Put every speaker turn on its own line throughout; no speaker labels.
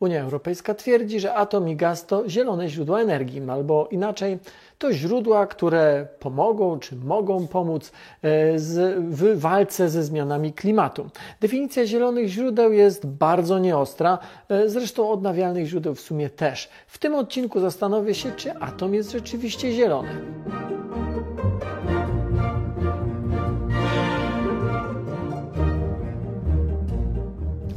Unia Europejska twierdzi, że atom i gaz to zielone źródła energii, albo inaczej, to źródła, które pomogą czy mogą pomóc e, w walce ze zmianami klimatu. Definicja zielonych źródeł jest bardzo nieostra, e, zresztą odnawialnych źródeł w sumie też. W tym odcinku zastanowię się, czy atom jest rzeczywiście zielony.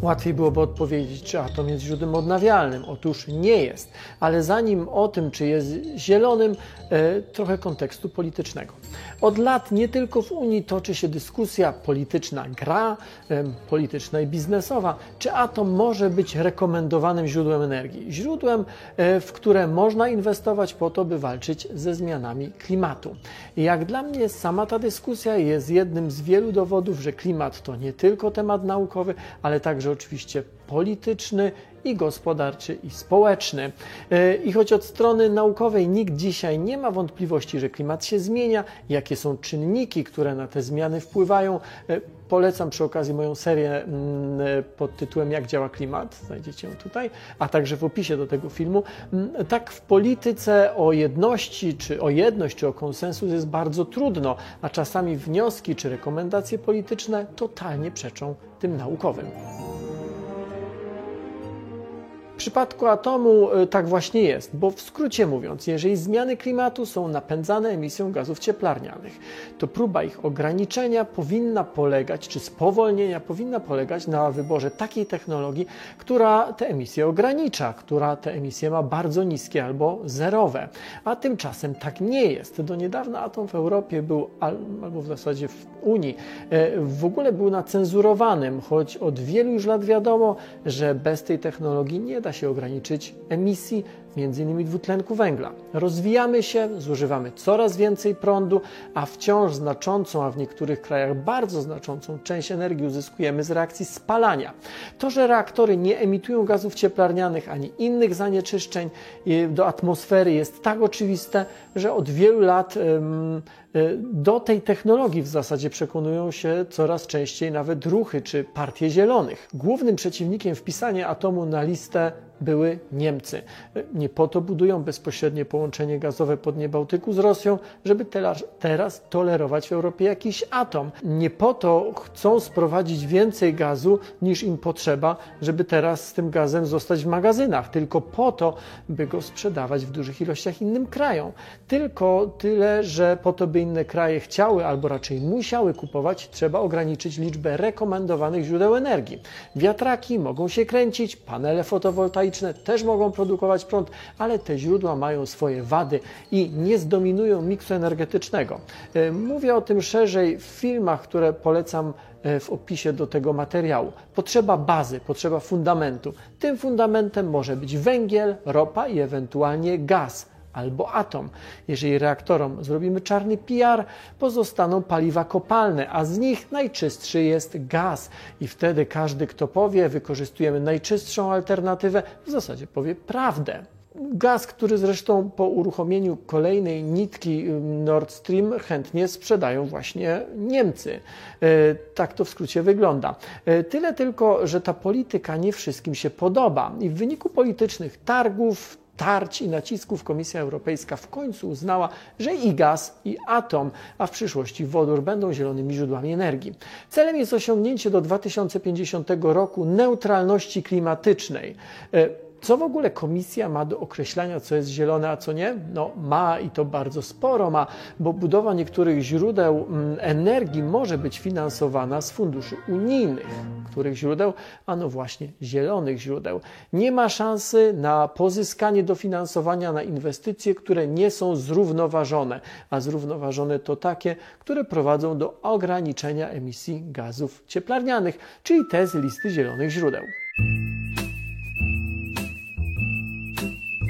Łatwiej byłoby odpowiedzieć, czy atom jest źródłem odnawialnym. Otóż nie jest. Ale zanim o tym, czy jest zielonym, e, trochę kontekstu politycznego. Od lat nie tylko w Unii toczy się dyskusja polityczna gra, e, polityczna i biznesowa, czy atom może być rekomendowanym źródłem energii. Źródłem, e, w które można inwestować po to, by walczyć ze zmianami klimatu. I jak dla mnie sama ta dyskusja jest jednym z wielu dowodów, że klimat to nie tylko temat naukowy, ale także oczywiście polityczny i gospodarczy i społeczny. E, I choć od strony naukowej nikt dzisiaj nie ma wątpliwości, że klimat się zmienia, jakie są czynniki, które na te zmiany wpływają, e, Polecam przy okazji moją serię mm, e, pod tytułem Jak działa klimat, znajdziecie ją tutaj, a także w opisie do tego filmu. Mm, tak w polityce o jedności, czy o jedność, czy o konsensus jest bardzo trudno, a czasami wnioski czy rekomendacje polityczne totalnie przeczą tym naukowym. W przypadku atomu e, tak właśnie jest, bo w skrócie mówiąc, jeżeli zmiany klimatu są napędzane emisją gazów cieplarnianych, to próba ich ograniczenia powinna polegać, czy spowolnienia powinna polegać na wyborze takiej technologii, która te emisje ogranicza, która te emisje ma bardzo niskie albo zerowe. A tymczasem tak nie jest. Do niedawna atom w Europie był, albo w zasadzie w Unii, e, w ogóle był na cenzurowanym, choć od wielu już lat wiadomo, że bez tej technologii nie da da się ograniczyć emisji m.in. dwutlenku węgla. Rozwijamy się, zużywamy coraz więcej prądu, a wciąż znaczącą, a w niektórych krajach bardzo znaczącą część energii uzyskujemy z reakcji spalania. To, że reaktory nie emitują gazów cieplarnianych ani innych zanieczyszczeń y, do atmosfery jest tak oczywiste, że od wielu lat y, do tej technologii w zasadzie przekonują się coraz częściej nawet ruchy czy partie zielonych. Głównym przeciwnikiem wpisania atomu na listę były Niemcy. Nie po to budują bezpośrednie połączenie gazowe pod Bałtyku z Rosją, żeby teraz tolerować w Europie jakiś atom. Nie po to chcą sprowadzić więcej gazu niż im potrzeba, żeby teraz z tym gazem zostać w magazynach, tylko po to, by go sprzedawać w dużych ilościach innym krajom. Tylko tyle, że po to, by inne kraje chciały albo raczej musiały kupować, trzeba ograniczyć liczbę rekomendowanych źródeł energii. Wiatraki mogą się kręcić, panele fotowoltaiczne też mogą produkować prąd, ale te źródła mają swoje wady i nie zdominują miksu energetycznego. E, mówię o tym szerzej w filmach, które polecam e, w opisie do tego materiału. Potrzeba bazy, potrzeba fundamentu. Tym fundamentem może być węgiel, ropa i ewentualnie gaz albo atom. Jeżeli reaktorom zrobimy czarny PR, pozostaną paliwa kopalne, a z nich najczystszy jest gaz. I wtedy każdy, kto powie, wykorzystujemy najczystszą alternatywę, w zasadzie powie prawdę. Gaz, który zresztą po uruchomieniu kolejnej nitki Nord Stream chętnie sprzedają właśnie Niemcy. E, tak to w skrócie wygląda. E, tyle tylko, że ta polityka nie wszystkim się podoba i w wyniku politycznych targów, tarć i nacisków Komisja Europejska w końcu uznała, że i gaz, i atom, a w przyszłości wodór będą zielonymi źródłami energii. Celem jest osiągnięcie do 2050 roku neutralności klimatycznej. Co w ogóle komisja ma do określania, co jest zielone, a co nie? No ma i to bardzo sporo ma, bo budowa niektórych źródeł mm, energii może być finansowana z funduszy unijnych. Których źródeł? Ano właśnie zielonych źródeł. Nie ma szansy na pozyskanie dofinansowania na inwestycje, które nie są zrównoważone, a zrównoważone to takie, które prowadzą do ograniczenia emisji gazów cieplarnianych, czyli te z listy zielonych źródeł.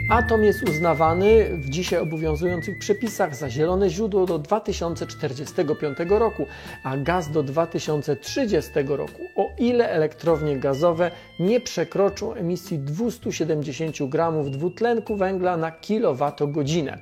Atom jest uznawany w dzisiaj obowiązujących przepisach za zielone źródło do 2045 roku, a gaz do 2030 roku, o ile elektrownie gazowe nie przekroczą emisji 270 gramów dwutlenku węgla na kilowatogodzinę.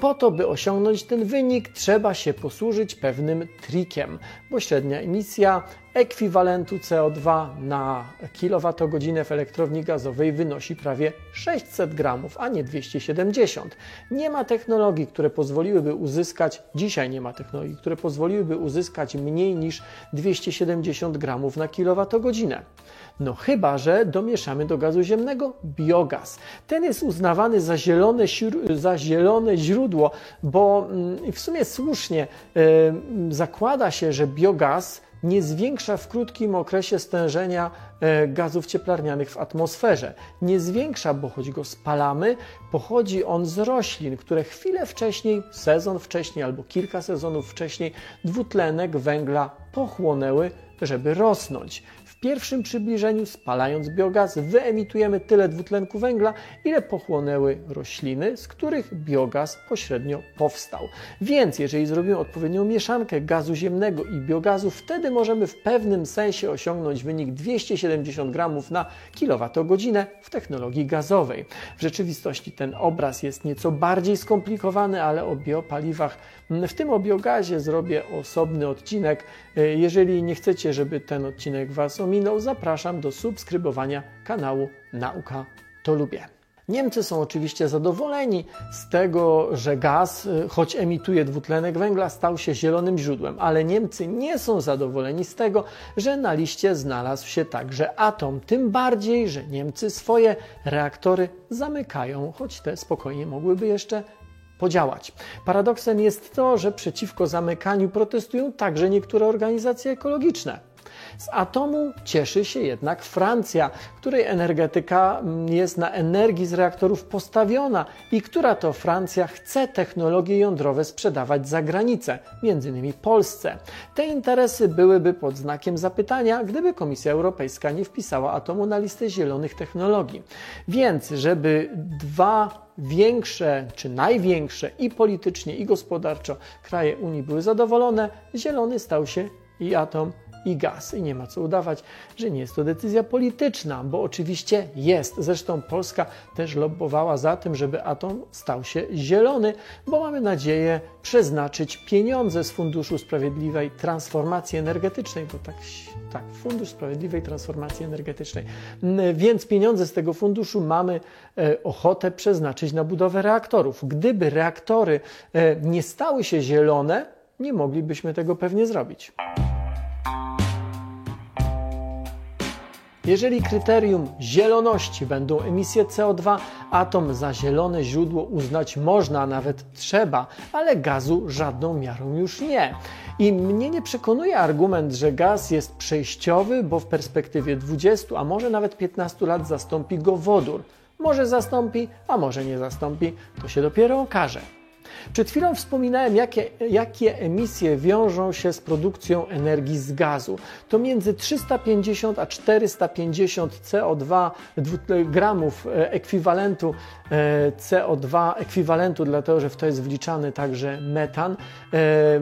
Po to, by osiągnąć ten wynik, trzeba się posłużyć pewnym trikiem, bo średnia emisja ekwiwalentu CO2 na kilowatogodzinę w elektrowni gazowej wynosi prawie 600 gramów, a nie 270. Nie ma technologii, które pozwoliłyby uzyskać, dzisiaj nie ma technologii, które pozwoliłyby uzyskać mniej niż 270 gramów na kilowatogodzinę. No chyba, że domieszamy do gazu ziemnego biogaz. Ten jest uznawany za zielone, za zielone źródło, bo mm, w sumie słusznie zakłada się, że biogaz nie zwiększa w krótkim okresie stężenia e, gazów cieplarnianych w atmosferze. Nie zwiększa, bo choć go spalamy, pochodzi on z roślin, które chwilę wcześniej, sezon wcześniej albo kilka sezonów wcześniej dwutlenek węgla pochłonęły, żeby rosnąć pierwszym przybliżeniu, spalając biogaz, wyemitujemy tyle dwutlenku węgla, ile pochłonęły rośliny, z których biogaz pośrednio powstał. Więc jeżeli zrobimy odpowiednią mieszankę gazu ziemnego i biogazu, wtedy możemy w pewnym sensie osiągnąć wynik 270 gramów na kilowatogodzinę w technologii gazowej. W rzeczywistości ten obraz jest nieco bardziej skomplikowany, ale o biopaliwach, w tym o biogazie zrobię osobny odcinek. Jeżeli nie chcecie, żeby ten odcinek Was ominął, zapraszam do subskrybowania kanału Nauka to Lubię. Niemcy są oczywiście zadowoleni z tego, że gaz, y, choć emituje dwutlenek węgla, stał się zielonym źródłem, ale Niemcy nie są zadowoleni z tego, że na liście znalazł się także atom. Tym bardziej, że Niemcy swoje reaktory zamykają, choć te spokojnie mogłyby jeszcze podziałać. Paradoksem jest to, że przeciwko zamykaniu protestują także niektóre organizacje ekologiczne. Z atomu cieszy się jednak Francja, której energetyka mm, jest na energii z reaktorów postawiona i która to Francja chce technologie jądrowe sprzedawać za granicę, m.in. Polsce. Te interesy byłyby pod znakiem zapytania, gdyby Komisja Europejska nie wpisała atomu na listę zielonych technologii. Więc, żeby dwa większe czy największe i politycznie, i gospodarczo kraje Unii były zadowolone, zielony stał się i atom i gaz. I nie ma co udawać, że nie jest to decyzja polityczna, bo oczywiście jest. Zresztą Polska też lobbowała za tym, żeby atom stał się zielony, bo mamy nadzieję przeznaczyć pieniądze z Funduszu Sprawiedliwej Transformacji Energetycznej, bo tak, tak Fundusz Sprawiedliwej Transformacji Energetycznej. Więc pieniądze z tego funduszu mamy e, ochotę przeznaczyć na budowę reaktorów. Gdyby reaktory e, nie stały się zielone, nie moglibyśmy tego pewnie zrobić. Jeżeli kryterium zieloności będą emisje CO2, atom za zielone źródło uznać można, nawet trzeba, ale gazu żadną miarą już nie. I mnie nie przekonuje argument, że gaz jest przejściowy, bo w perspektywie 20, a może nawet 15 lat zastąpi go wodór. Może zastąpi, a może nie zastąpi, to się dopiero okaże. Przed chwilą wspominałem, jakie, jakie emisje wiążą się z produkcją energii z gazu. To między 350 a 450 CO2 gramów e, ekwiwalentu e, CO2, ekwiwalentu, dlatego że w to jest wliczany także metan, e,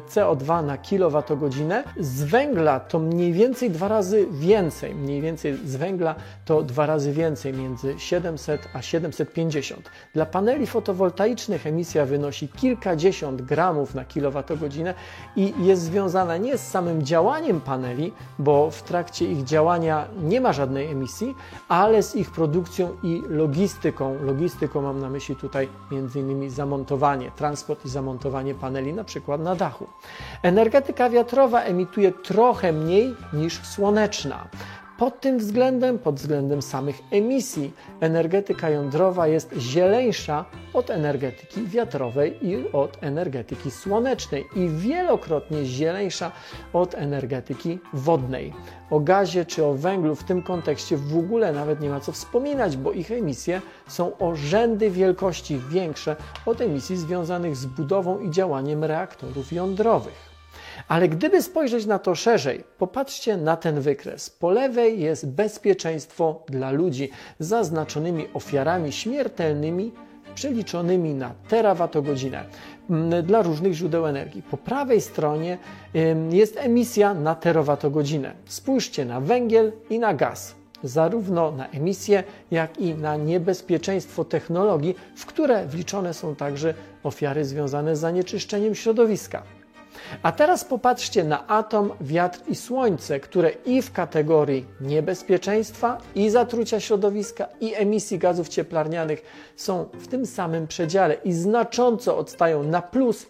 CO2 na kilowatogodzinę. Z węgla to mniej więcej dwa razy więcej, mniej więcej z węgla to dwa razy więcej, między 700 a 750. Dla paneli fotowoltaicznych emisja wynosi kilkadziesiąt gramów na kilowatogodzinę i jest związana nie z samym działaniem paneli, bo w trakcie ich działania nie ma żadnej emisji, ale z ich produkcją i logistyką. Logistyką mam na myśli tutaj m.in. zamontowanie, transport i zamontowanie paneli na przykład na dachu. Energetyka wiatrowa emituje trochę mniej niż słoneczna. Pod tym względem, pod względem samych emisji, energetyka jądrowa jest zieleńsza od energetyki wiatrowej i od energetyki słonecznej i wielokrotnie zieleńsza od energetyki wodnej. O gazie czy o węglu w tym kontekście w ogóle nawet nie ma co wspominać, bo ich emisje są o rzędy wielkości większe od emisji związanych z budową i działaniem reaktorów jądrowych. Ale gdyby spojrzeć na to szerzej, popatrzcie na ten wykres. Po lewej jest bezpieczeństwo dla ludzi zaznaczonymi ofiarami śmiertelnymi przeliczonymi na terawatogodzinę mm, dla różnych źródeł energii. Po prawej stronie jest emisja na terawatogodzinę. Spójrzcie na węgiel i na gaz zarówno na emisję, jak i na niebezpieczeństwo technologii, w które wliczone są także ofiary związane z zanieczyszczeniem środowiska. A teraz popatrzcie na atom, wiatr i słońce, które i w kategorii niebezpieczeństwa, i zatrucia środowiska, i emisji gazów cieplarnianych są w tym samym przedziale i znacząco odstają na plus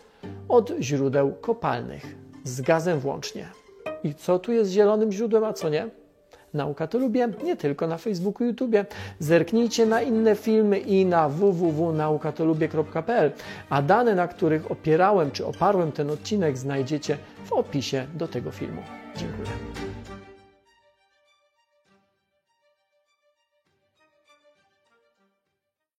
od źródeł kopalnych, z gazem włącznie. I co tu jest zielonym źródłem, a co nie? Nauka to lubię, nie tylko na Facebooku YouTube. Zerknijcie na inne filmy i na www.naukatolubię.pl, a dane, na których opierałem czy oparłem ten odcinek, znajdziecie w opisie do tego filmu. Dziękuję.